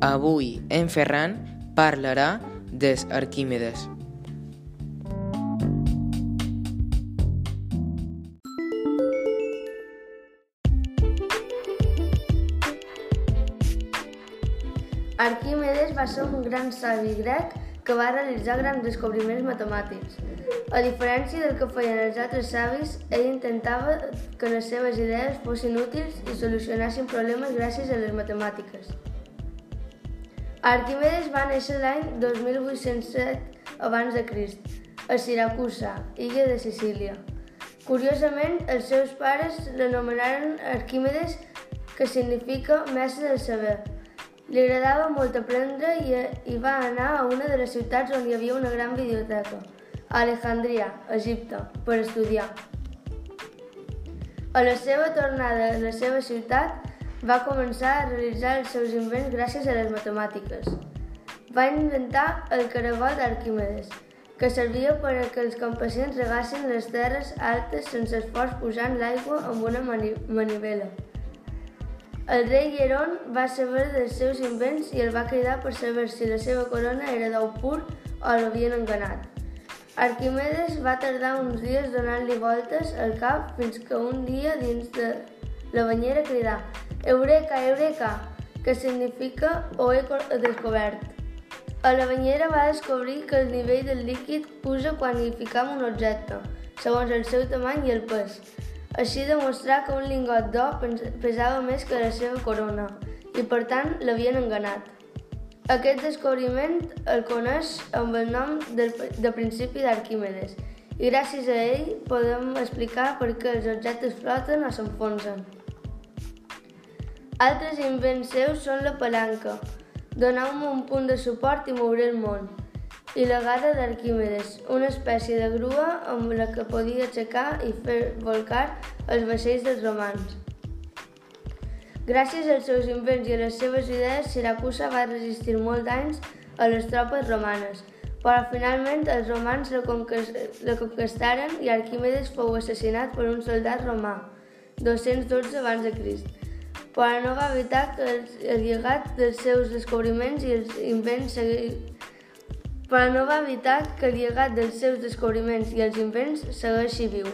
Avui en Ferran parlarà des Arquímedes. Arquímedes va ser un gran savi grec que va realitzar grans descobriments matemàtics. A diferència del que feien els altres savis, ell intentava que les seves idees fossin útils i solucionassin problemes gràcies a les matemàtiques. Arquimedes va néixer l'any 2807 abans de Crist, a Siracusa, illa de Sicília. Curiosament, els seus pares l'anomenaren Arquímedes, que significa mestre del saber. Li agradava molt aprendre i, i va anar a una de les ciutats on hi havia una gran biblioteca, Alejandria, Egipte, per estudiar. A la seva tornada a la seva ciutat, va començar a realitzar els seus invents gràcies a les matemàtiques. Va inventar el caragol d'Arquimedes, que servia per a que els campesins regassin les terres altes sense esforç posant l'aigua amb una mani manivela. El rei Hieron va saber dels seus invents i el va cridar per saber si la seva corona era d'ou pur o l'havien enganat. Arquimedes va tardar uns dies donant-li voltes al cap fins que un dia dins de la banyera cridà «Eureka, eureka!», que significa «ho he descobert». A la banyera va descobrir que el nivell del líquid puja quan hi ficam un objecte, segons el seu tamany i el pes. Així demostrà que un lingot d'or pesava més que la seva corona i per tant l'havien enganat. Aquest descobriment el coneix amb el nom de, de principi d'Arquímedes i gràcies a ell podem explicar per què els objectes floten o s'enfonsen. Altres invents seus són la palanca, donar un punt de suport i moure el món i la gada d'Arquímedes, una espècie de grua amb la que podia aixecar i fer volcar els vaixells dels romans. Gràcies als seus invents i a les seves idees, Siracusa va resistir molts anys a les tropes romanes, però finalment els romans la, la conquistaren i Arquímedes fou assassinat per un soldat romà, 212 abans de Crist, però no va evitar que el, el llegat dels seus descobriments i els invents però no va evitar que el llegat dels seus descobriments i els invents segueixi viu.